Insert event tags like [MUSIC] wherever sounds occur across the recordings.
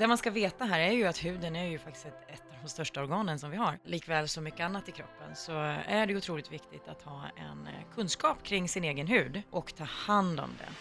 det man ska veta här är ju att huden är ju faktiskt ett, ett av de största organen som vi har. Likväl som mycket annat i kroppen så är det otroligt viktigt att ha en eh, kunskap kring sin egen hud och ta hand om den.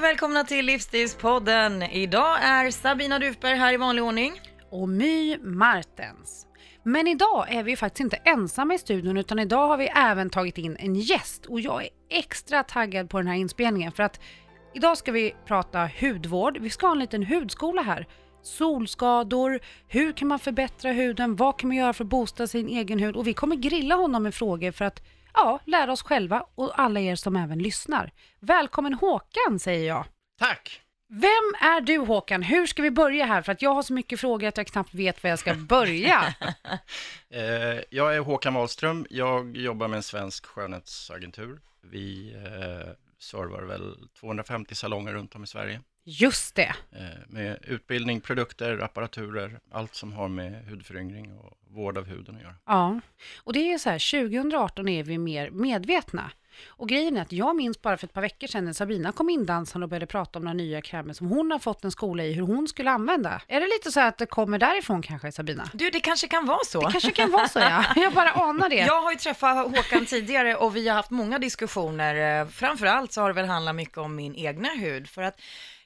Och välkomna till Livsstilspodden. Idag är Sabina Dufberg här i vanlig ordning. och My Martens. Men idag är vi faktiskt inte ensamma i studion utan idag har vi även tagit in en gäst och jag är extra taggad på den här inspelningen för att idag ska vi prata hudvård. Vi ska ha en liten hudskola här. Solskador, hur kan man förbättra huden, vad kan man göra för att boosta sin egen hud och vi kommer grilla honom med frågor för att ja, lära oss själva och alla er som även lyssnar. Välkommen Håkan säger jag. Tack! Vem är du Håkan? Hur ska vi börja här? För att jag har så mycket frågor att jag knappt vet var jag ska börja. [LAUGHS] Eh, jag är Håkan Wahlström. Jag jobbar med en svensk skönhetsagentur. Vi eh, servar väl 250 salonger runt om i Sverige. Just det. Eh, med utbildning, produkter, apparaturer, allt som har med hudföryngring och vård av huden att göra. Ja, och det är ju så här, 2018 är vi mer medvetna. Och grejen är att jag minns bara för ett par veckor sedan när Sabina kom in dansande och började prata om några nya krämer som hon har fått en skola i hur hon skulle använda. Är det lite så att det kommer därifrån kanske Sabina? Du, det kanske kan vara så. Det kanske kan vara så ja, [LAUGHS] jag bara anar det. Jag har ju träffat Håkan tidigare och vi har haft många diskussioner. Eh, Framförallt så har det väl handlat mycket om min egna hud. För att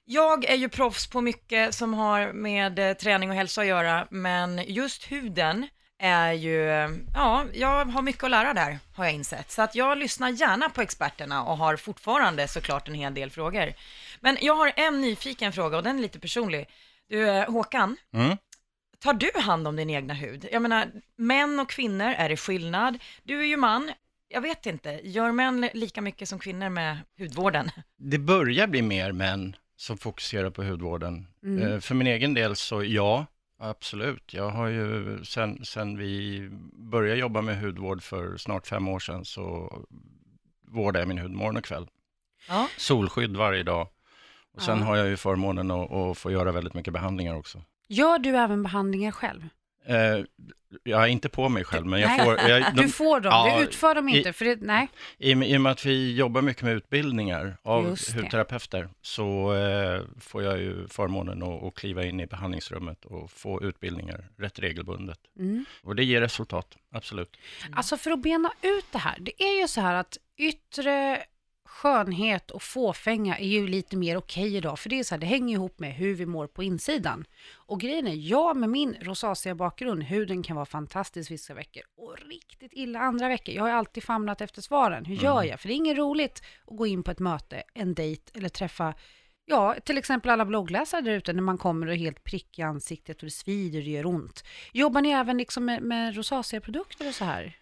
jag är ju proffs på mycket som har med eh, träning och hälsa att göra, men just huden är ju, eh, ja, jag har mycket att lära där, har jag insett. Så att jag lyssnar gärna på experterna och har fortfarande såklart en hel del frågor. Men jag har en nyfiken fråga och den är lite personlig. Du, eh, Håkan, Mm. Tar du hand om din egna hud? Jag menar, män och kvinnor, är det skillnad? Du är ju man, jag vet inte, gör män lika mycket som kvinnor med hudvården? Det börjar bli mer män som fokuserar på hudvården. Mm. Eh, för min egen del så ja, absolut. Jag har ju sen, sen vi började jobba med hudvård för snart fem år sedan så vårdar jag min hud morgon och kväll. Ja. solskydd varje dag. Och sen Ja. har jag ju förmånen att, att få göra väldigt mycket behandlingar också. Gör du även behandlingar själv? Eh, jag är inte på mig själv, men jag Nej. får... Jag, de, Du får dem, ja, du utför dem i- inte, för det, nej. i, I och med att vi jobbar mycket med utbildningar av Just det. hudterapeuter så eh, får jag ju förmånen att, att kliva in i behandlingsrummet och få utbildningar rätt regelbundet. Mm. Och det ger resultat, absolut. Alltså för att bena ut det här, det är ju så här att yttre skönhet och fåfänga är ju lite mer okej idag, för det är så här, det hänger ihop med hur vi mår på insidan. Och grejen är, jag med min rosacea bakgrund, huden kan vara fantastisk vissa veckor och riktigt illa andra veckor. Jag har alltid famlat efter svaren. Hur gör jag? För det är inget roligt att gå in på ett möte, en dejt eller träffa Ja, till exempel alla bloggläsare där ute när man kommer och är helt prick i ansiktet och det svider och det gör ont. Jobbar ni även liksom med, med rosacea-produkter och så här?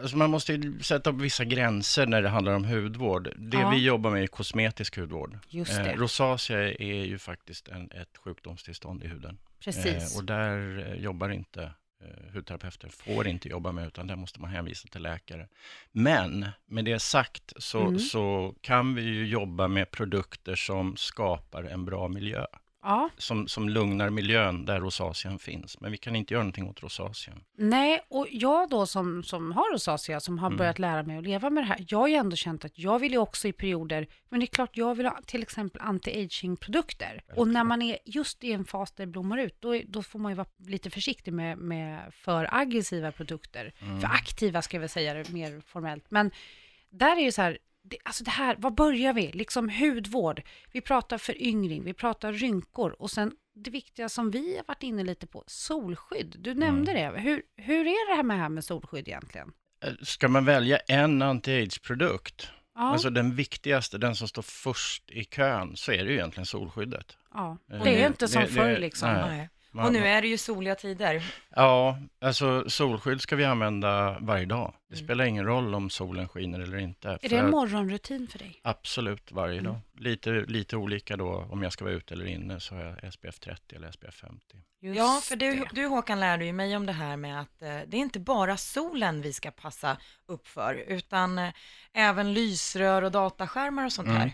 Alltså man måste ju sätta upp vissa gränser när det handlar om hudvård. Det Ja. vi jobbar med är kosmetisk hudvård. Just. Eh, rosacea är ju faktiskt en, ett sjukdomstillstånd i huden. Precis. Eh, och där eh, jobbar inte eh, hudterapeuter, får inte jobba med, utan där måste man hänvisa till läkare. Men med det sagt så, Mm. så kan vi ju jobba med produkter som skapar en bra miljö. Ja, Som, som lugnar miljön där rosacean finns. Men vi kan inte göra någonting åt rosacean. nej, och jag då som, som har rosacea, som har Mm. börjat lära mig att leva med det här, jag har ju ändå känt att jag vill ju också i perioder, men det är klart jag vill ha till exempel anti-aging-produkter. Och när man är just i en fas där det blommar ut, då, då får man ju vara lite försiktig med, med för aggressiva produkter. Mm. För aktiva ska jag väl säga det mer formellt. Men där är ju så här, det, alltså det här, var börjar vi? Liksom hudvård, vi pratar föryngring, vi pratar rynkor och sen det viktiga som vi har varit inne lite på, solskydd. Du nämnde det. Hur, hur är det här med, här med solskydd egentligen? Eh, Ska man välja en anti-age-produkt, Ja, alltså den viktigaste, den som står först i kön, så är det ju egentligen solskyddet. ja. Eh, det är ju inte som det- förr liksom. nej. Nej. Man- Och nu är det ju soliga tider. Ja, alltså solskydd ska vi använda varje dag. Det Mm. spelar ingen roll om solen skiner eller inte. Är det en morgonrutin för dig? Absolut, varje Mm. dag. Lite, lite olika då, om jag ska vara ute eller inne, så har jag SPF 30 eller SPF 50. Just Ja, för du, det. du Håkan lärde ju mig om det här med att eh, det är inte bara solen vi ska passa upp för, utan eh, även lysrör och dataskärmar och sånt Mm. här.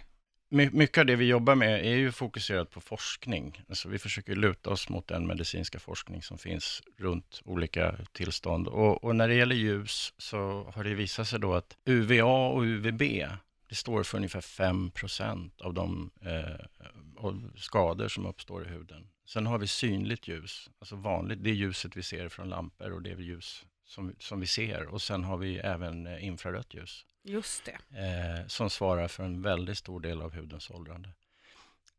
My, mycket av det vi jobbar med är ju fokuserat på forskning. Alltså vi försöker luta oss mot den medicinska forskning som finns runt olika tillstånd. Och, och när det gäller ljus så har det visat sig då att UVA och UVB, det står för ungefär 5% av de eh, av skador som uppstår i huden. Sen har vi synligt ljus, alltså vanligt, det ljuset vi ser från lampor och det ljus som, som vi ser. Och sen har vi även eh, infrarött ljus Just det. eh, som svarar för en väldigt stor del av hudens åldrande.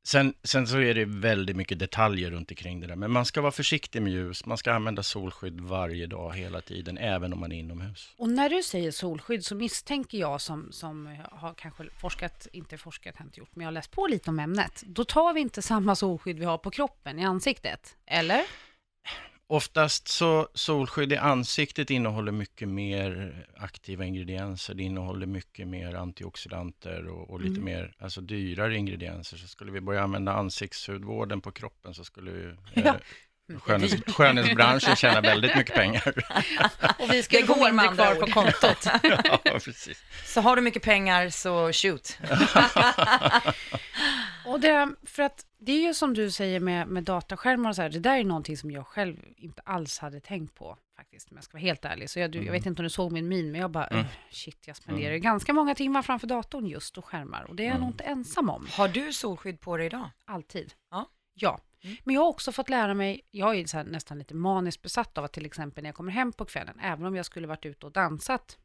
Sen, sen så är det väldigt mycket detaljer runt omkring det där, men man ska vara försiktig med ljus, man ska använda solskydd varje dag, hela tiden, även om man är inomhus. Och när du säger solskydd så misstänker jag som, som har kanske forskat, inte forskat, inte gjort, men jag har läst på lite om ämnet. Då tar vi inte samma solskydd vi har på kroppen, i ansiktet, eller? Oftast så solskydd i ansiktet innehåller mycket mer aktiva ingredienser. Det innehåller mycket mer antioxidanter och, och lite Mm. mer alltså dyrare ingredienser. Så skulle vi börja använda ansiktshudvården på kroppen så skulle ju [LAUGHS] Ja. eh, skönhets, skönhetsbranschen tjäna väldigt mycket pengar. [LAUGHS] Och vi Det ska går gå med mindre kvar på kontot. [LAUGHS] ja, precis. Så har du mycket pengar så shoot. [LAUGHS] Och det, för att det är ju som du säger med, med dataskärmar och så här, det där är någonting som jag själv inte alls hade tänkt på faktiskt, om jag ska vara helt ärlig. Så jag, du, jag vet inte om du såg min min, men jag bara, Mm. "Ugh, shit, jag spenderar ju ganska många timmar framför datorn just och skärmar. Och det är jag Mm. nog inte ensam om, Har du solskydd på dig idag? alltid. Ja. Ja. Mm. Men jag har också fått lära mig, jag är så här nästan lite maniskt besatt av att till exempel när jag kommer hem på kvällen, även om jag skulle varit ute och dansat,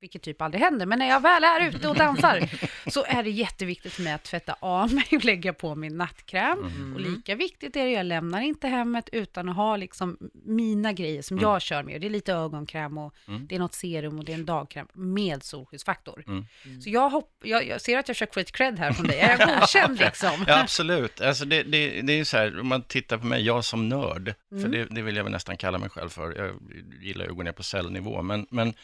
vilket typ aldrig händer, men när jag väl är ute och dansar så är det jätteviktigt för mig att tvätta av mig och lägga på min nattkräm. Mm. Och lika viktigt är det, jag lämnar inte hemmet utan att ha liksom mina grejer som Mm. jag kör med. Och det är lite ögonkräm och Mm. det är något serum och det är en dagkräm med solskyddsfaktor. Mm. Så jag, hopp, jag, jag ser att jag få lite cred här från dig. Är [LAUGHS] jag godkänd liksom? Ja, absolut. Alltså det, det, det är ju så här, om man tittar på mig, jag som nörd, för Mm. det, det vill jag väl nästan kalla mig själv för. Jag gillar ju att gå ner på cellnivå, men, men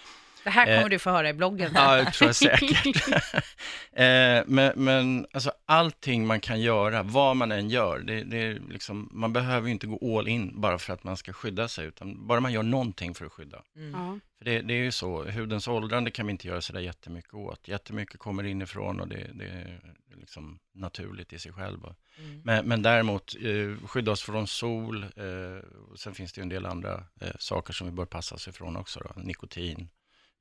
Det här kommer Eh, du få höra i bloggen. Ja, det tror jag säkert. [LAUGHS] [LAUGHS] eh, men men alltså, allting man kan göra, vad man än gör, det, det är liksom, man behöver ju inte gå all in bara för att man ska skydda sig, utan bara man gör någonting för att skydda. Mm. Ja. För det, det är ju så, hudens åldrande kan vi inte göra så där jättemycket åt. Jättemycket kommer inifrån och det, det är liksom naturligt i sig själv. Mm. Men, men däremot, eh, skydda oss från sol. Eh, och sen finns det ju en del andra eh, saker som vi bör passa oss ifrån också. Då. Nikotin,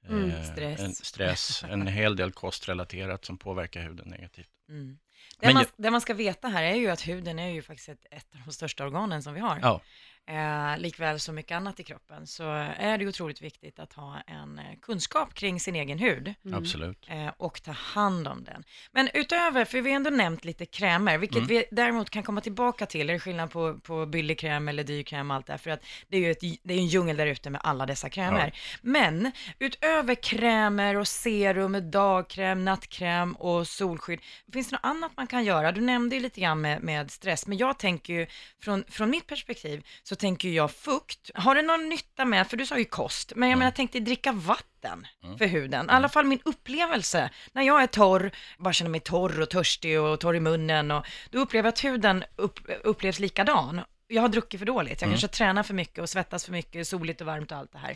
eh, Mm, stress. En, stress, en hel del kostrelaterat som påverkar huden negativt. Mm. Det, Men man, det man ska veta här är ju att huden är ju faktiskt ett, ett av de största organen som vi har. Ja, Eh, likväl som mycket annat i kroppen så är det otroligt viktigt att ha en eh, kunskap kring sin egen hud Mm. absolut. eh, och ta hand om den. Men utöver, för vi har ändå nämnt lite krämer, vilket Mm. vi däremot kan komma tillbaka till, är det skillnad på, på billig kräm eller dyr kräm och allt det här, för att det är ju ett, det är en djungel där ute med alla dessa krämer. Men utöver krämer och serum, dagkräm, nattkräm och solskydd, finns det något annat man kan göra? Du nämnde ju lite grann med, med stress, men jag tänker ju från, från mitt perspektiv så tänker jag fukt. Har det någon nytta med, för du sa ju kost, men jag Mm. menar jag tänkte dricka vatten Mm. för huden. I alla fall min upplevelse, när jag är torr, bara känner mig torr och törstig och torr i munnen, och då upplever jag att huden upp, upplevs likadan. Jag har druckit för dåligt, jag Mm. kanske tränar för mycket och svettas för mycket, soligt och varmt och allt det här.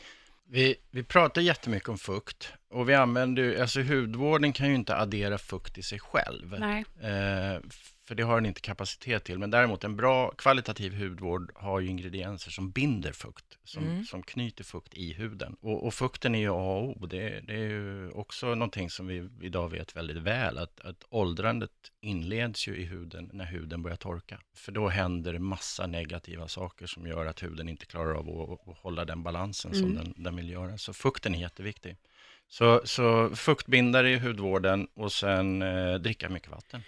Vi, vi pratar jättemycket om fukt och vi använder ju, alltså hudvården kan ju inte addera fukt i sig själv. Nej. Eh, för det har den inte kapacitet till. Men däremot en bra kvalitativ hudvård har ju ingredienser som binder fukt, som, Mm. som knyter fukt i huden. Och, och fukten är ju A och O. Det, det är ju också någonting som vi idag vet väldigt väl, att, att åldrandet inleds ju i huden när huden börjar torka. För då händer massa negativa saker som gör att huden inte klarar av att, att hålla den balansen som Mm. den, den vill göra. Så fukten är jätteviktig. Så, så fuktbindare i hudvården och sen eh, dricka mycket vatten.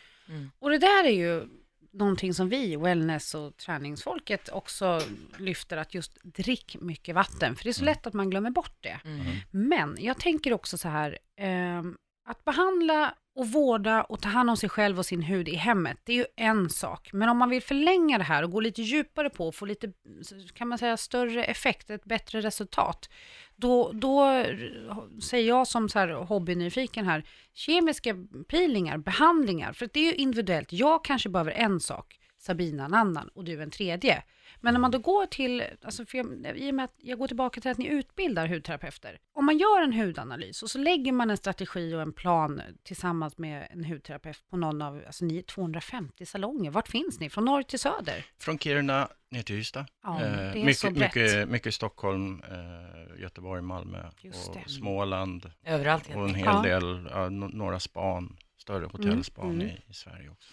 Och det där är ju någonting som vi, wellness och träningsfolket, också lyfter att just drick mycket vatten. För det är så Mm. lätt att man glömmer bort det. Mm. Men jag tänker också så här, ehm, att behandla och vårda och ta hand om sig själv och sin hud i hemmet, det är ju en sak. Men om man vill förlänga det här och gå lite djupare på och få lite, kan man säga, större effekt, ett bättre resultat, då, då säger jag som så här hobbynyfiken här, kemiska peelingar, behandlingar, för det är ju individuellt. Jag kanske behöver en sak, Sabina en annan och du en tredje. Men när man då går till, alltså för jag, i och med att jag går tillbaka till att ni utbildar hudterapeuter. Om man gör en hudanalys och så lägger man en strategi och en plan tillsammans med en hudterapeut på någon av, alltså ni är 250 salonger. Vart finns ni? Från norr till söder? Från Kiruna ner till Ystad. Ja, det är mycket, så brett. mycket, mycket Stockholm, eh, Göteborg, Malmö Just det. och Småland Överallt helt och en hel Ja. del, ja, no- några span, större hotellspan mm. i, i Sverige också.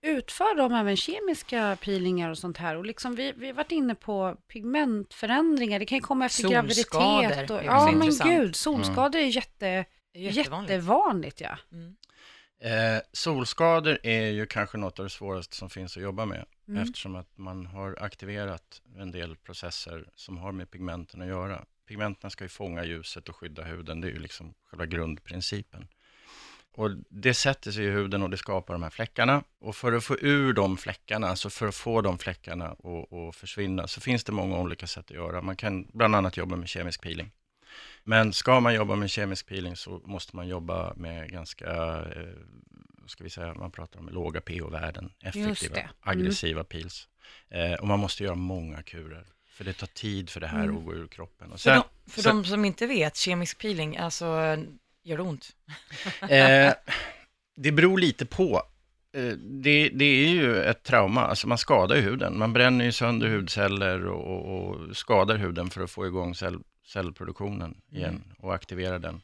Utför de även kemiska peelingar och sånt här? Och liksom vi, vi har varit inne på pigmentförändringar, det kan ju komma efter Solskador graviditet. Och, ja, men intressant. gud, solskador är jätte, jättevanligt. jättevanligt. Ja. Mm. Eh, solskador är ju kanske något av det svåraste som finns att jobba med Mm. eftersom att man har aktiverat en del processer som har med pigmenten att göra. Pigmenten ska ju fånga ljuset och skydda huden, det är ju liksom själva grundprincipen. Och det sätter sig i huden och det skapar de här fläckarna. Och för att få ur de fläckarna, alltså för att få de fläckarna att att försvinna, så finns det många olika sätt att göra. Man kan bland annat jobba med kemisk peeling. Men ska man jobba med kemisk peeling så måste man jobba med ganska, eh, ska vi säga, man pratar om låga pH-värden, effektiva. Mm. aggressiva peels. Eh, och man måste göra många kurer, för det tar tid för det här Mm. att gå ur kroppen. Och För, sen, de, för så- de som inte vet, kemisk peeling, alltså gör det ont? [LAUGHS] Eh, det beror lite på. Eh, det, det är ju ett trauma, alltså man skadar ju huden. Man bränner ju sönder hudceller och, och, och skadar huden för att få igång cell, cellproduktionen igen och aktivera den.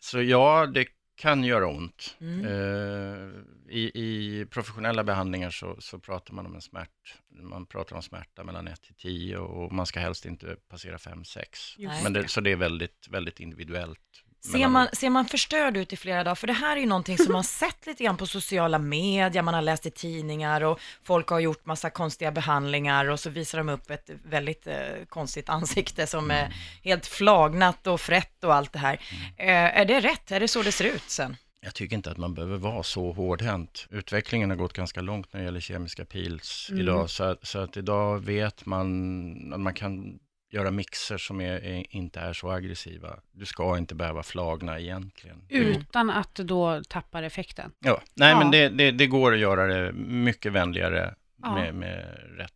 Så ja, det kan göra ont. Mm. Eh, i, I professionella behandlingar så, så pratar man om en smärt, man pratar om smärta mellan 1 till 10 och man ska helst inte passera 5-6. Nej. Men det, så det är väldigt, väldigt individuellt. Ser man, ser man förstörd ut i flera dagar? För det här är ju någonting som man [LAUGHS] sett lite grann på sociala medier, man har läst i tidningar och folk har gjort massa konstiga behandlingar och så visar de upp ett väldigt eh, konstigt ansikte som är helt flagnat och frätt och allt det här. Eh, är det rätt? Är det så det ser ut sen? Jag tycker inte att man behöver vara så hårdhänt. Utvecklingen har gått ganska långt när det gäller kemiska peels Mm. idag. Så så att idag vet man att man kan göra mixer som är, är, inte är så aggressiva. Du ska inte behöva flagna egentligen. Utan att då tappar effekten. Ja, nej Ja. men det, det, det går att göra det mycket vänligare Ja. med, med rätt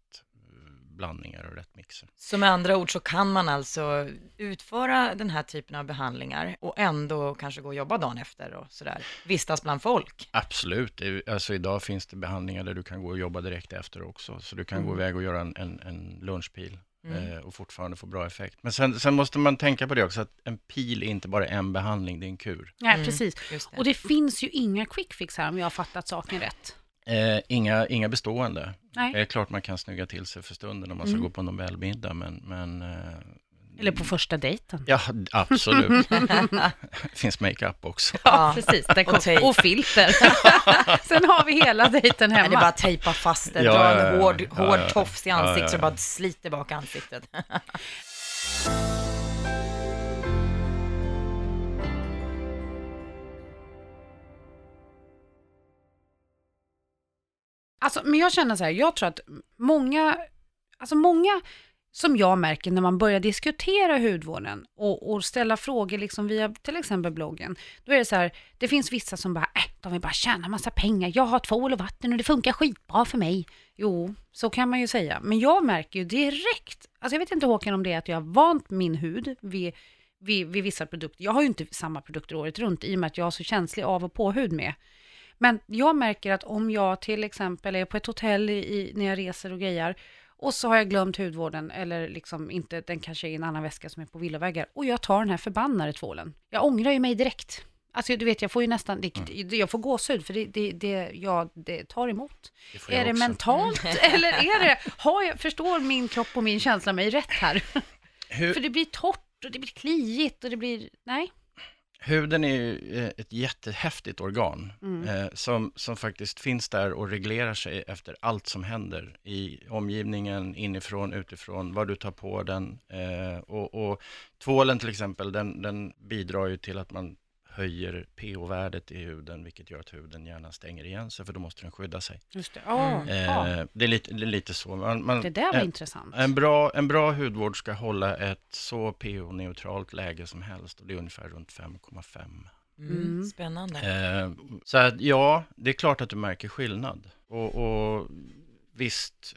blandningar och rätt mixer. Så med andra ord så kan man alltså utföra den här typen av behandlingar och ändå kanske gå och jobba dagen efter och sådär, vistas bland folk. Absolut, alltså idag finns det behandlingar där du kan gå och jobba direkt efter också. Så du kan gå iväg och göra en, en, en lunchpil Mm. eh, och fortfarande få bra effekt. Men sen, sen måste man tänka på det också, att en pil är inte bara en behandling, det är en kur. Nej, Mm. precis. Och det finns ju inga quick fix här om jag har fattat saken rätt. Eh, inga, inga bestående. Nej. Det är klart man kan snygga till sig för stunden om man ska Mm. gå på Nobelmiddag, men... men eh, Eller på första dejten. Ja, absolut. det [LAUGHS] finns makeup också. Ja. precis. Och tejp. och filter. [LAUGHS] Sen har vi hela dejten Nej, hemma. det är bara att tejpa fast det, Ja, dra en ja. hård, Ja, hård ja. tofs i Ja, ja, ansiktet så det bara sliter bak ansiktet. Alltså, men jag känner så här, jag tror att många, alltså många som jag märker när man börjar diskutera hudvården och, och ställa frågor liksom via till exempel bloggen, då är det så här, det finns vissa som bara, äh, de vill bara tjäna massa pengar, jag har tvål och vatten och det funkar skitbra för mig. Jo, så kan man ju säga, men jag märker ju direkt, alltså jag vet inte Håkan om det är att jag har vant min hud vid, vid, vid vissa produkter, jag har ju inte samma produkter året runt i och med att jag har så känslig av och på hud med. Men jag märker att om jag till exempel är på ett hotell i, när jag reser och grejar, och så har jag glömt hudvården eller liksom inte, den kanske är i en annan väska som är på villavägar och jag tar den här förbannade tvålen. Jag ångrar ju mig direkt. Alltså du vet, jag får ju nästan, det, jag får gåshud för det, det, det, ja, det tar emot. Det jag Är det också. mentalt [LAUGHS] eller är det, har jag, förstår min kropp och min känsla mig rätt här? Hur, För det blir torrt och det blir kliigt och det blir, nej. Huden är ju eh, ett jättehäftigt organ Mm. eh, som, som faktiskt finns där och reglerar sig efter allt som händer i omgivningen, inifrån, utifrån, vad du tar på den. Eh, och, och tvålen till exempel, den, den bidrar ju till att man höjer pH-värdet i huden, vilket gör att huden gärna stänger igen sig, för då måste den skydda sig. Just det. Ja, Mm. ja. Eh, det, är lite, det är lite så. Man, man, Det där var en, intressant. en, bra, en bra hudvård ska hålla ett så pH-neutralt läge som helst och det är ungefär runt 5,5. Mm. Mm. Spännande. Eh, så att, ja, det är klart att du märker skillnad. Och, och visst,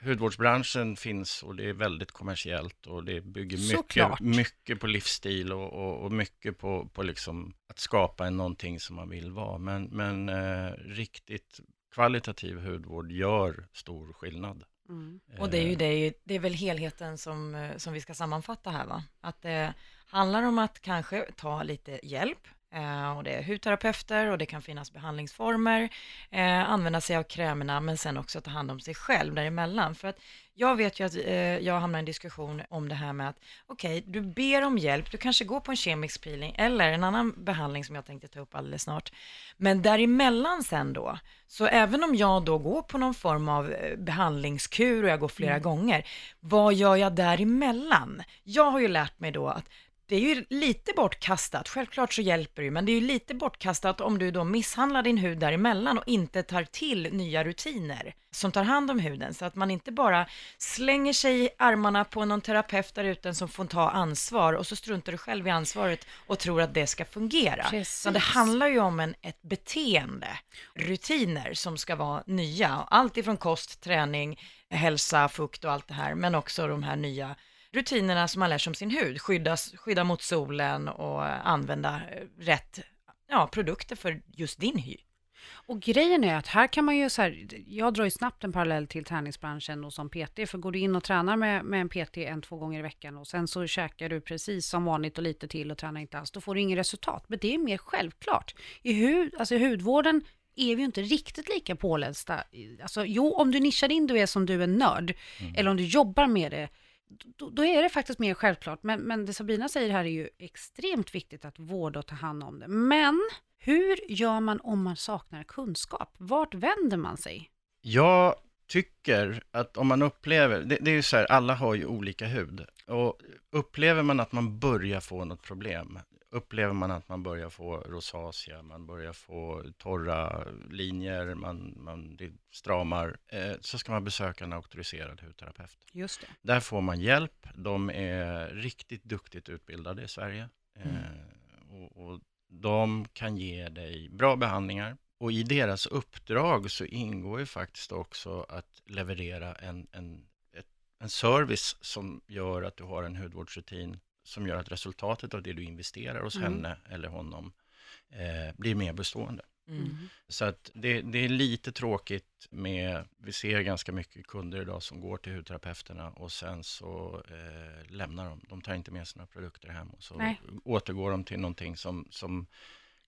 hudvårdsbranschen finns och det är väldigt kommersiellt och det bygger mycket, mycket på livsstil och, och, och mycket på, på liksom att skapa en någonting som man vill vara. Men, men eh, riktigt kvalitativ hudvård gör stor skillnad. Mm. Och det är ju Eh, det, det är väl helheten som, eh, som vi ska sammanfatta här va? Att det handlar om att kanske ta lite hjälp. Eh, och det är hudterapeuter och det kan finnas behandlingsformer, eh, använda sig av krämerna men sen också ta hand om sig själv däremellan. För att jag vet ju att eh, jag hamnar i en diskussion om det här med att okej, du ber om hjälp, du kanske går på en kemisk peeling eller en annan behandling som jag tänkte ta upp alldeles snart. Men däremellan sen då, så även om jag då går på någon form av eh, behandlingskur och jag går flera gånger, vad gör jag däremellan? Jag har ju lärt mig då att det är ju lite bortkastat, självklart så hjälper det ju, men det är ju lite bortkastat om du då misshandlar din hud däremellan och inte tar till nya rutiner som tar hand om huden, så att man inte bara slänger sig i armarna på någon terapeut där ute som får ta ansvar och så struntar du själv i ansvaret och tror att det ska fungera. Precis. Så det handlar ju om en, ett beteende, rutiner som ska vara nya, allt ifrån kost, träning, hälsa, fukt och allt det här, men också de här nya rutinerna som man lär sig om sin hud, skydda, skydda mot solen och använda eh, rätt ja, produkter för just din hy. Och grejen är att här kan man ju så här, jag drar ju snabbt en parallell till träningsbranschen och som PT, för går du in och tränar med, med en PT en, två gånger i veckan och sen så käkar du precis som vanligt och lite till och tränar inte alls, då får du inget resultat. Men det är mer självklart. I, hud, alltså i hudvården är vi ju inte riktigt lika pålästa. Alltså, jo, om du nischar in, du är som du är nörd, eller om du jobbar med det, då, då är det faktiskt mer självklart. Men, men det Sabina säger här är ju extremt viktigt att vårda och ta hand om det. Men hur gör man om man saknar kunskap? Vart vänder man sig? Jag tycker att om man upplever, det, det är ju så här, alla har ju olika hud. Och upplever man att man börjar få något problem, upplever man att man börjar få rosacea, man börjar få torra linjer, man, man stramar, eh, så ska man besöka en auktoriserad hudterapeut. Just det. Där får man hjälp, de är riktigt duktigt utbildade i Sverige. Eh, och, och de kan ge dig bra behandlingar. Och i deras uppdrag så ingår ju faktiskt också att leverera en, en, ett, en service som gör att du har en hudvårdsrutin som gör att resultatet av det du investerar hos Mm. henne eller honom eh, blir mer bestående. Mm. Så att det, det är lite tråkigt med, vi ser ganska mycket kunder idag som går till hudterapeuterna och sen så eh, lämnar de. De tar inte med sina produkter hem och så Nej. återgår de till någonting som, som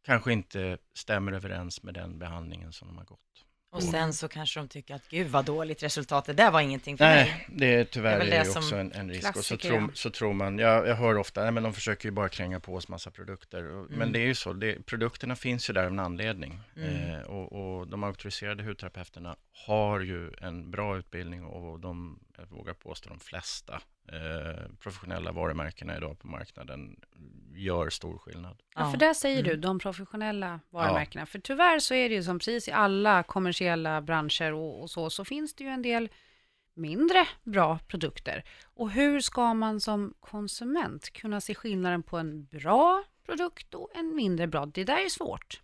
kanske inte stämmer överens med den behandlingen som de har gått. Och sen så kanske de tycker att gud vad dåligt resultat, det där var ingenting för mig. Nej, det är tyvärr Det är det också en, en risk. Och så tror, så tror man, jag, jag hör ofta, nej men de försöker ju bara kränga på oss massa produkter. Och, Mm. Men det är ju så, det, produkterna finns ju där av en anledning. Mm. Eh, och, och de auktoriserade hudterapeuterna har ju en bra utbildning och de, jag vågar påstå de flesta eh, professionella varumärkena idag på marknaden gör stor skillnad. Ja, för där säger du, Mm. de professionella varumärkena. För tyvärr så är det ju som precis i alla kommersiella branscher och, och så, så finns det ju en del mindre bra produkter. Och hur ska man som konsument kunna se skillnaden på en bra produkt och en mindre bra? Det där är svårt.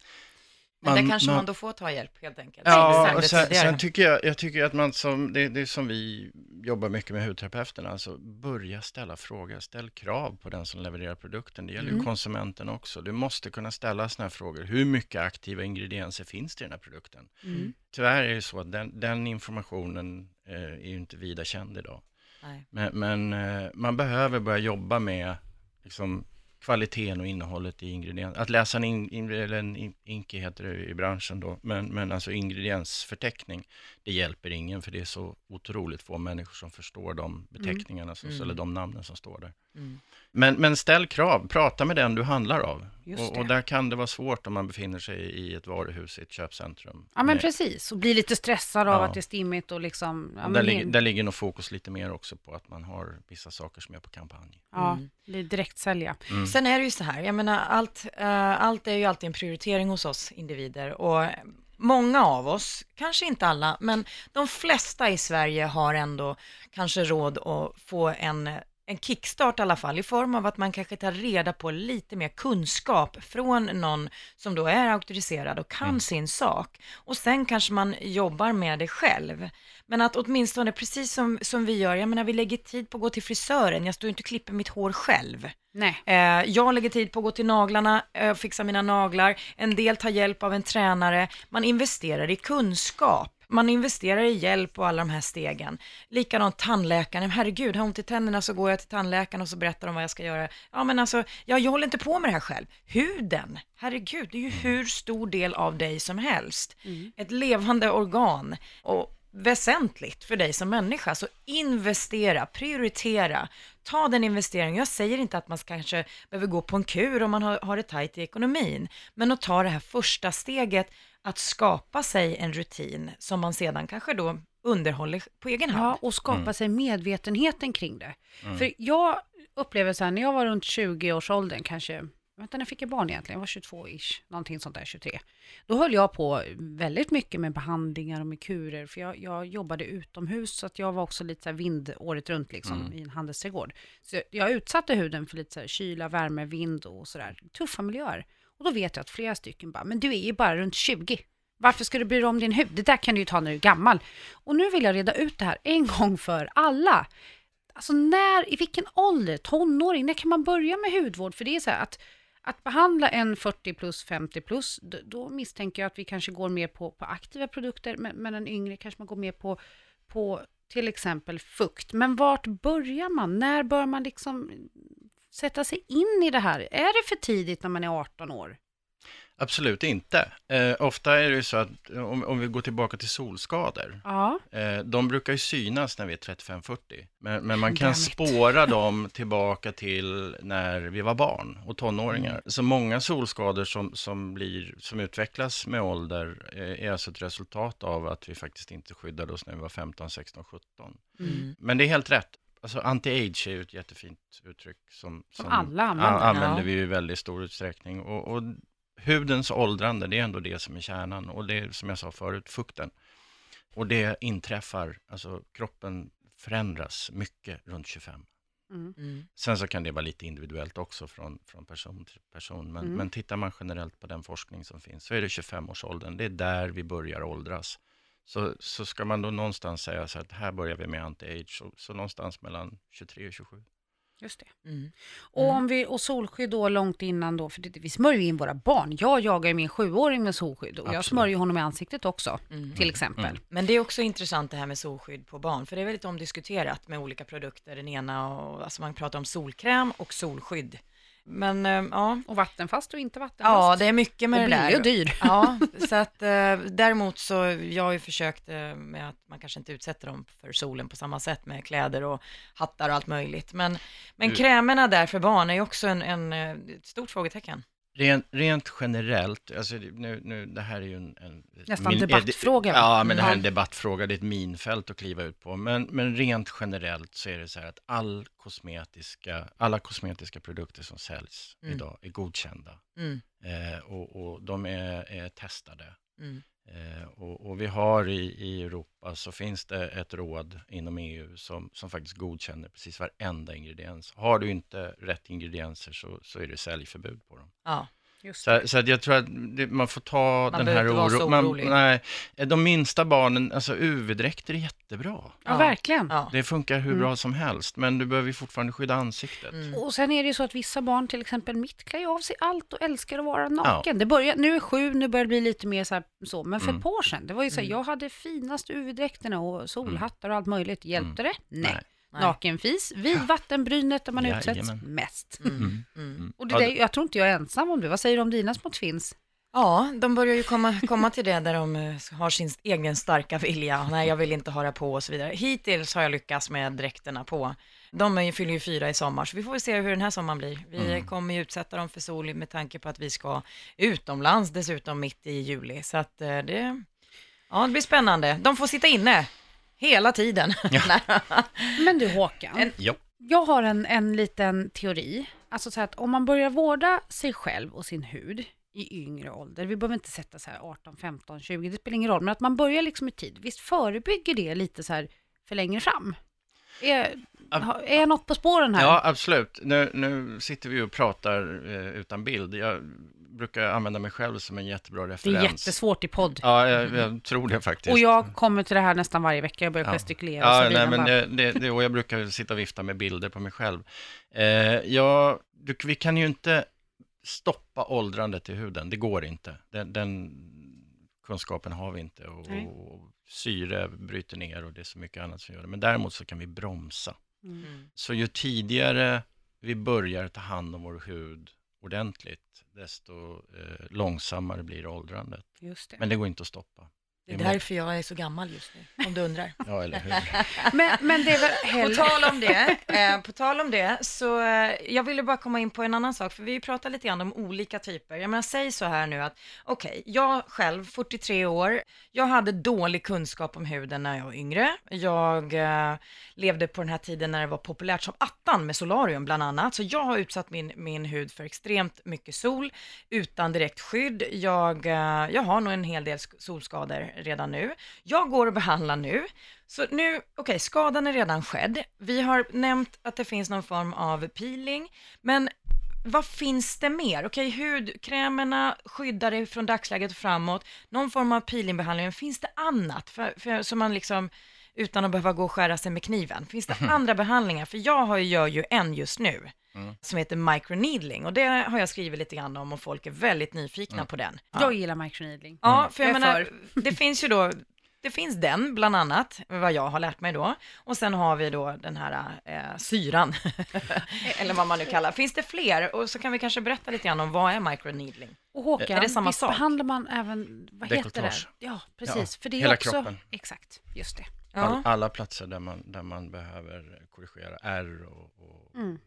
Men där Man- kanske man- man då får ta hjälp helt enkelt. Ja, och sen, sen tycker jag, jag tycker att man som, det, det är som vi jobbar mycket med hudterapeuterna, alltså börja ställa frågor, ställ krav på den som levererar produkten. Det gäller ju Mm. konsumenten också. Du måste kunna ställa sådana här frågor. Hur mycket aktiva ingredienser finns det i den här produkten? Mm. Tyvärr är det så att den, den informationen eh, är ju inte vida känd idag. Nej. Men, men eh, man behöver börja jobba med liksom, kvaliteten och innehållet i ingredienser. Att läsa en, in, in, eller en in, INKI heter det i branschen då, men, men alltså ingrediensförteckning, det hjälper ingen för det är så otroligt få människor som förstår de beteckningarna, som, Mm. eller de namnen som står där. Mm. Men, men ställ krav, prata med den du handlar av. Just Och, det. och där kan det vara svårt om man befinner sig i ett varuhus, i ett köpcentrum. Ja men Med- precis, och bli lite stressad av Ja. att det är stimmigt och liksom... Ja, och där, det- ligger, där ligger nog fokus lite mer också på att man har vissa saker som är på kampanj. ja, Mm. bli direkt sälja. Mm. Sen är det ju så här, jag menar allt, eh, allt är ju alltid en prioritering hos oss individer och många av oss, kanske inte alla, men de flesta i Sverige har ändå kanske råd att få en en kickstart i alla fall, i form av att man kanske tar reda på lite mer kunskap från någon som då är auktoriserad och kan sin sak. Och sen kanske man jobbar med det själv. Men att åtminstone, precis som, som vi gör, jag menar vi lägger tid på att gå till frisören, jag står inte och klipper mitt hår själv. Nej. Eh, jag lägger tid på att gå till naglarna, eh, fixa mina naglar. En del tar hjälp av en tränare. Man investerar i kunskap. Man investerar i hjälp och alla de här stegen. Likadant tandläkaren. Herregud, har jag ont i tänderna så går jag till tandläkaren och så berättar de vad jag ska göra. Ja, men alltså, jag, jag håller inte på med det här själv. Huden, herregud, det är ju hur stor del av dig som helst. Ett levande organ. Och väsentligt för dig som människa. Så investera, prioritera, ta den investeringen. Jag säger inte att man kanske behöver gå på en kur om man har, har det tajt i ekonomin, men att ta det här första steget att skapa sig en rutin som man sedan kanske då underhåller på egen hand. Ja, och skapa sig medvetenheten kring det. För jag upplever så här, när jag var runt 20-årsåldern, kanske, vänta när fick jag barn egentligen? Jag var 22-ish, någonting sånt där, 23. Då höll jag på väldigt mycket med behandlingar och med kurer, för jag, jag jobbade utomhus, så att jag var också lite så här vind året runt liksom, i en handelsträdgård. Så jag utsatte huden för lite så här kyla, värme, vind och sådär, tuffa miljöer. Och då vet jag att flera stycken bara, men du är ju bara runt 20. Varför ska du bry dig om din hud? Det där kan du ju ta när du är gammal. Och nu vill jag reda ut det här en [LAUGHS] gång för alla. Alltså när, i vilken ålder, tonåring, när kan man börja med hudvård? För det är så här att, att behandla en 40 plus, 50 plus, då, då misstänker jag att vi kanske går mer på, på aktiva produkter, men, men en yngre kanske man går mer på, på till exempel fukt. Men vart börjar man? När bör man liksom sätta sig in i det här? Är det för tidigt när man är 18 år? Absolut inte. Eh, ofta är det ju så att om, om vi går tillbaka till solskador, Ja, eh, de brukar ju synas när vi är 35-40, men, men man kan Damn it. spåra [LAUGHS] dem tillbaka till när vi var barn och tonåringar. Mm. Så många solskador som, som, blir, som utvecklas med ålder eh, är alltså ett resultat av att vi faktiskt inte skyddade oss när vi var 15, 16, 17. Mm. Men det är helt rätt. Alltså anti-age är ju ett jättefint uttryck som, Som alla använder. använder Ja. vi ju i väldigt stor utsträckning. Och, och hudens åldrande, det är ändå det som är kärnan. Och det är som jag sa förut, fukten. Och det inträffar, alltså kroppen förändras mycket runt 25. mm. Mm. Sen så kan det vara lite individuellt också från, från person till person. Men, Mm. men tittar man generellt på den forskning som finns så är det 25-årsåldern. Det är där vi börjar åldras. Så, så ska man då någonstans säga så att här börjar vi med anti-age. Så, så någonstans mellan 23 och 27. just det. Mm. Och, Mm. om vi, och solskydd då långt innan då, för det, vi smörjer ju in våra barn. Jag jagar ju min sjuåring med solskydd och jag Absolut. smörjer honom i ansiktet också, Mm. till exempel. Mm. Men det är också intressant det här med solskydd på barn, för det är väldigt omdiskuterat med olika produkter. Den ena, och, alltså man pratar om solkräm och solskydd. Men eh, ja, Och vattenfast och inte ja vattenfast. det är mycket med och det där. och dyr. Ja, [LAUGHS] så att eh, däremot så, jag har ju försökt eh, med att man kanske inte utsätter dem för solen på samma sätt med kläder och hattar och allt möjligt. Men, men Du- krämerna där för barn är ju också en, en, ett stort frågetecken. Rent, rent generellt, alltså nu, nu, det här är ju en... en Nästan min- debattfråga, va? Ja, men det här är en Ja. debattfråga, det är ett minfält att kliva ut på. Men, men rent generellt så är det så här att all kosmetiska, alla kosmetiska produkter som säljs Mm. idag är godkända. Mm, Eh, och, och de är, är testade. mm, Eh, och, och vi har i, i Europa så finns det ett råd inom EU som, som faktiskt godkänner precis varenda ingrediens. Har du inte rätt ingredienser så, så är det säljförbud på dem. ja. Så, så att jag tror att man får ta Man den här oron. orolig. nej, de minsta barnen, alltså UV-dräkter är jättebra. Ja, Ja. verkligen. ja. Det funkar hur Mm. bra som helst, men du behöver ju fortfarande skydda ansiktet. Mm. Och sen är det ju så att vissa barn, till exempel mitt, klär ju av sig allt och älskar att vara naken. Det börjar, nu är sju, nu börjar det bli lite mer så, här, så. men för Mm. ett par år sedan, det var ju så här, Mm. jag hade finaste UV-dräkterna och solhattar och allt möjligt. Hjälpte det? Nej. Nej. Nej. Nakenfis vid vattenbrynet där man utsätts Jajamän. mest. Mm. Mm. Mm. Mm. Och det Ja, där, jag tror inte jag är ensam om det. Vad säger du om dina små twins? Ja, de börjar ju komma, komma till det där de eh, har sin egen starka vilja. Nej, jag vill inte höra på och så vidare. Hittills har jag lyckats med dräkterna på. De är ju- fyller ju fyra i sommar, så vi får väl se hur den här sommaren blir. Vi kommer ju utsätta dem för sol med tanke på att vi ska utomlands dessutom mitt i juli. Så att eh, det, ja, det blir spännande. De får sitta inne hela tiden. [LAUGHS] Nej. Men du Håkan, En- Ja. jag har en, en liten teori. Alltså så att om man börjar vårda sig själv och sin hud i yngre ålder, vi behöver inte sätta så här 18, 15, 20, det spelar ingen roll, men att man börjar liksom i tid, visst förebygger det lite så här för längre fram? Är, är jag något på spåren här? Ja, absolut. Nu, nu sitter vi och pratar eh, utan bild. Jag brukar använda mig själv som en jättebra det referens. är jättesvårt i podd. Ja, jag, jag tror det faktiskt. Och jag kommer till det här nästan varje vecka, jag börjar Ja. gestikulera. Ja, nej, men bara, det, det, det, och jag brukar sitta och vifta med bilder på mig själv. Eh, ja, du, vi kan ju inte stoppa åldrandet i huden, det går inte. Den, den kunskapen har vi inte och, Nej. och syre bryter ner och det är så mycket annat som gör det. Men däremot så kan vi bromsa. Mm. Så ju tidigare vi börjar ta hand om vår hud ordentligt, desto eh, långsammare blir åldrandet. Det. Men det går inte att stoppa. Det är därför jag är så gammal just nu, om du undrar. Ja, eller hur? [LAUGHS] Men, men det är väl På tal om det, [LAUGHS] eh, på tal om det, så eh, jag ville bara komma in på en annan sak, för vi pratar lite grann om olika typer. Jag menar, säg så här nu att, okej, jag själv, 43 år, jag hade dålig kunskap om huden när jag var yngre. Jag eh, levde på den här tiden när det var populärt som attan med solarium bland annat, så jag har utsatt min, min hud för extremt mycket sol utan direkt skydd. Jag, eh, jag har nog en hel del sk- solskador redan nu. Jag går och behandlar nu. Så nu, okej, skadan är redan skedd. Vi har nämnt att det finns någon form av peeling, men vad finns det mer? Okej, hudkrämerna skyddar dig från dagsläget och framåt, någon form av peelingbehandling, men finns det annat? För, för, som man liksom, utan att behöva gå och skära sig med kniven. Finns det andra behandlingar? För jag har, ju- gör ju en just nu, Mm. som heter microneedling, och det har jag skrivit lite grann om och folk är väldigt nyfikna Mm. på den. Jag gillar microneedling. Ja, för jag, Jag menar, det finns ju då, det finns den bland annat, vad jag har lärt mig då. Och sen har vi då den här eh, syran, [LAUGHS] eller vad man nu kallar. Finns det fler? Och så kan vi kanske berätta lite grann om vad är microneedling? Och Håkan, Är det samma visst sak? behandlar man även, vad heter det? Ja, precis. för det är hela också, kroppen. Exakt, just det. All, alla platser där man, där man behöver korrigera ärr och, och Mm.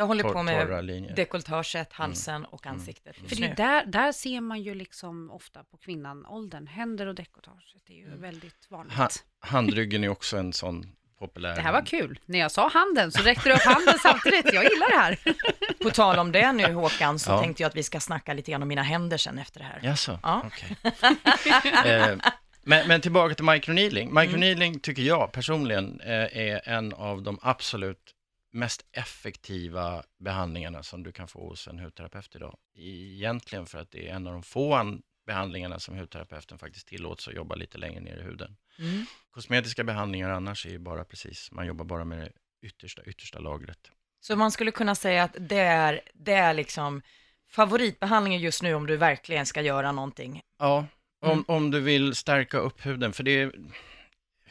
Jag håller på med linjer. dekolletaget, halsen och ansiktet För just det där, där ser man ju liksom ofta på kvinnan åldern, händer och dekolletage. Det är ju Mm. väldigt vanligt. Ha, handryggen är också en sån populär. Det här var kul. När jag sa handen så räckte du upp handen [LAUGHS] samtidigt. Jag gillar det här. På tal om det nu Håkan, så Ja. tänkte jag att vi ska snacka lite grann om mina händer sen efter det här. Jaså? Ja. Okej. eh, men, men tillbaka till microneedling. Microneedling tycker jag personligen eh, är en av de absolut mest effektiva behandlingarna som du kan få hos en hudterapeut idag. Egentligen för att det är en av de få an- behandlingarna som hudterapeuten faktiskt tillåts att jobba lite längre ner i huden. Mm. Kosmetiska behandlingar annars är ju bara precis, man jobbar bara med det yttersta, yttersta lagret. Så man skulle kunna säga att det är, det är liksom favoritbehandlingen just nu om du verkligen ska göra någonting. Ja, om, Mm. om du vill stärka upp huden, för det är,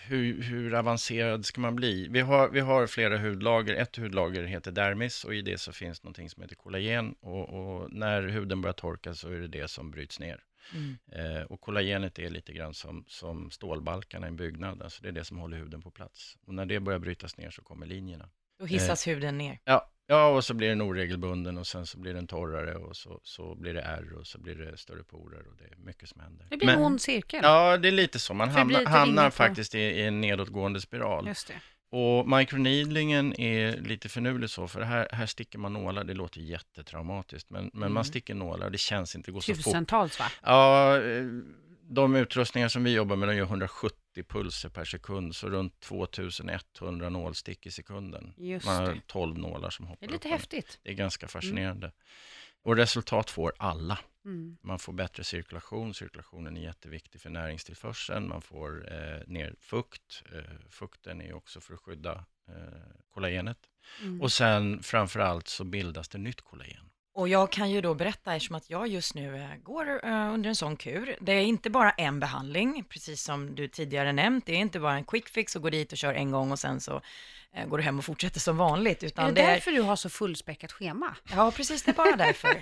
hur, hur avancerad ska man bli? Vi har, vi har flera hudlager, ett hudlager heter dermis och i det så finns någonting som heter kollagen och, och när huden börjar torka så är det det som bryts ner. Mm. Eh, och kollagenet är lite grann som, som stålbalkarna i en byggnad, alltså det är det som håller huden på plats. Och när det börjar brytas ner så kommer linjerna. Då hissas huden ner. Ja, ja, och så blir den oregelbunden och sen så blir den torrare och så, så blir det ärr och så blir det större porer och det är mycket som händer. Det blir Men- en ond cirkel. Ja, det är lite så. Man hamnar, hamnar faktiskt i, i en nedåtgående spiral. Just det. Och microneedlingen är lite finurlig så, för här, här sticker man nålar. Det låter jättetraumatiskt, men, men Mm. man sticker nålar det känns inte, det går så fort. Tusentals va? Ja, eh, de utrustningar som vi jobbar med, de gör 170 pulser per sekund, så runt 2100 nålstick i sekunden. Just Man har det. 12 nålar som hoppar Det är lite upp häftigt. Det är ganska fascinerande. Och resultat får alla. Mm. Man får bättre cirkulation, cirkulationen är jätteviktig för näringstillförseln, man får eh, ner fukt, eh, fukten är också för att skydda eh, kollagenet. Mm. Och sen framför allt så bildas det nytt kollagen. Och jag kan ju då berätta, eftersom att jag just nu eh, går eh, under en sån kur. Det är inte bara en behandling, precis som du tidigare nämnt. Det är inte bara en quick fix och gå dit och kör en gång och sen så går du hem och fortsätter som vanligt. Utan Är det därför du har så fullspäckat schema? Ja, precis, det är bara därför. [LAUGHS]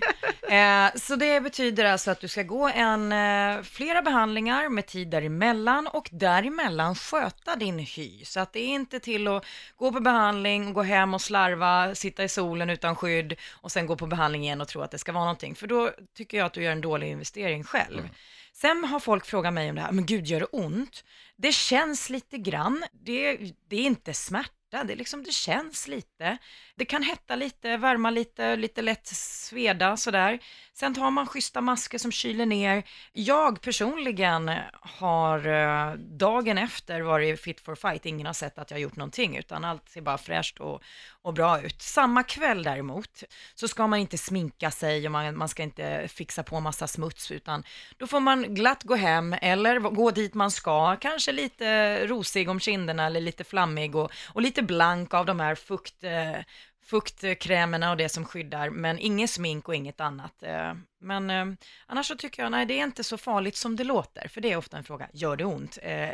eh, så det betyder alltså att du ska gå en, eh, flera behandlingar med tid däremellan och däremellan sköta din hy. Så att det är inte till att gå på behandling, gå hem och slarva, sitta i solen utan skydd och sen gå på behandling igen och tro att det ska vara någonting. För då tycker jag att du gör en dålig investering själv. Mm. Sen har folk frågat mig om det här, men gud gör det ont? Det känns lite grann, det, det är inte smärta det, liksom, det känns lite. Det kan hetta lite, värma lite, lite lätt sveda sådär. Sen tar man schyssta masker som kyler ner. Jag personligen har eh, dagen efter varit fit for fight. Ingen har sett att jag har gjort någonting, utan allt ser bara fräscht och, och bra ut. Samma kväll däremot, så ska man inte sminka sig och man, man ska inte fixa på massa smuts, utan då får man glatt gå hem eller gå dit man ska, kanske lite rosig om kinderna eller lite flammig och, och lite blank av de här fukt, eh, fuktkrämerna och det som skyddar, men inget smink och inget annat. Eh, men eh, annars så tycker jag, nej det är inte så farligt som det låter, för det är ofta en fråga, gör det ont? Eh,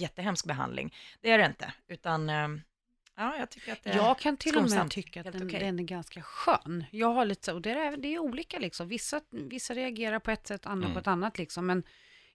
jättehemsk behandling. Det är det inte, utan eh, Ja, jag tycker att det Jag kan till och med tycka att den, okay. den, är ganska skön. Jag har lite så, och det är, det är olika liksom. Vissa, vissa reagerar på ett sätt, andra mm. på ett annat liksom. Men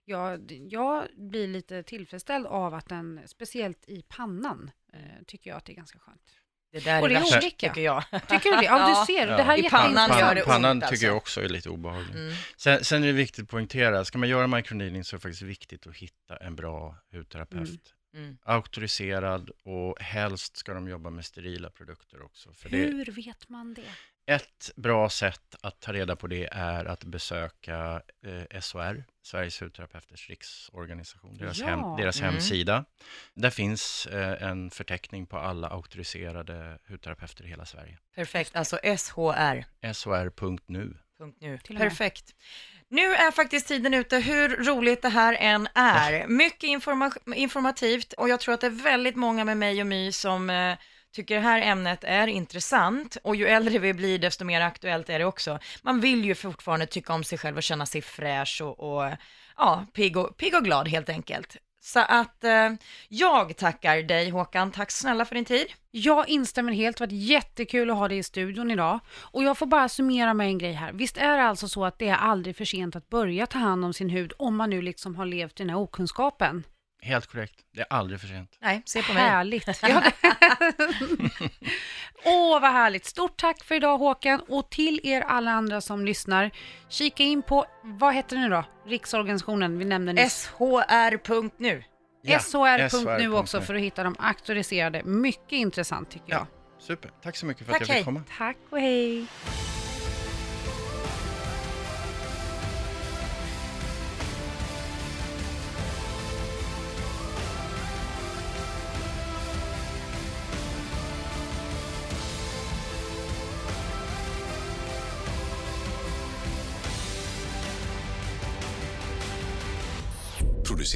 jag, jag blir lite tillfredsställd av att den, speciellt i pannan, eh, tycker jag att det är ganska skönt. Det där och är, det är olika. tycker jag. Tycker du det? Ja, du [LAUGHS] ser. Ja. Det här är I pannan gör det Pannan ont, tycker alltså. jag också är lite obehaglig. Mm. Sen, sen, är det viktigt att poängtera, ska man göra microneedling så är det faktiskt viktigt att hitta en bra hudterapeut. Mm. Mm. Auktoriserad och helst ska de jobba med sterila produkter också. Hur det... vet man det? Ett bra sätt att ta reda på det är att besöka eh, SHR, Sveriges hudterapeuters riksorganisation, deras, ja. hem, deras mm. hemsida. Där finns eh, en förteckning på alla auktoriserade hudterapeuter i hela Sverige. Perfekt, alltså SHR. SHR.nu. .nu. Perfekt. Nu är faktiskt tiden ute, hur roligt det här än är. Mycket informa informativt och jag tror att det är väldigt många med mig och My som eh, tycker det här ämnet är intressant och ju äldre vi blir desto mer aktuellt är det också. Man vill ju fortfarande tycka om sig själv och känna sig fräsch och, och ja, pigg och, pigg och glad helt enkelt. Så att eh, jag tackar dig Håkan, tack snälla för din tid. Jag instämmer helt, det har varit jättekul att ha dig i studion idag. Och jag får bara summera med en grej här. Visst är det alltså så att det är aldrig för sent att börja ta hand om sin hud om man nu liksom har levt i den här okunskapen? Helt korrekt. Det är aldrig för sent. Nej, se på mig. Härligt. [LAUGHS] [LAUGHS] [LAUGHS] Åh, oh, vad härligt. Stort tack för idag Håkan och till er alla andra som lyssnar. Kika in på, vad heter det nu då? Riksorganisationen vi nämnde nyss. SHR.nu. Ja, SHR.nu också för att hitta de auktoriserade. Mycket intressant tycker jag. Ja, super. Tack så mycket för tack, att jag fick komma. Tack och hej.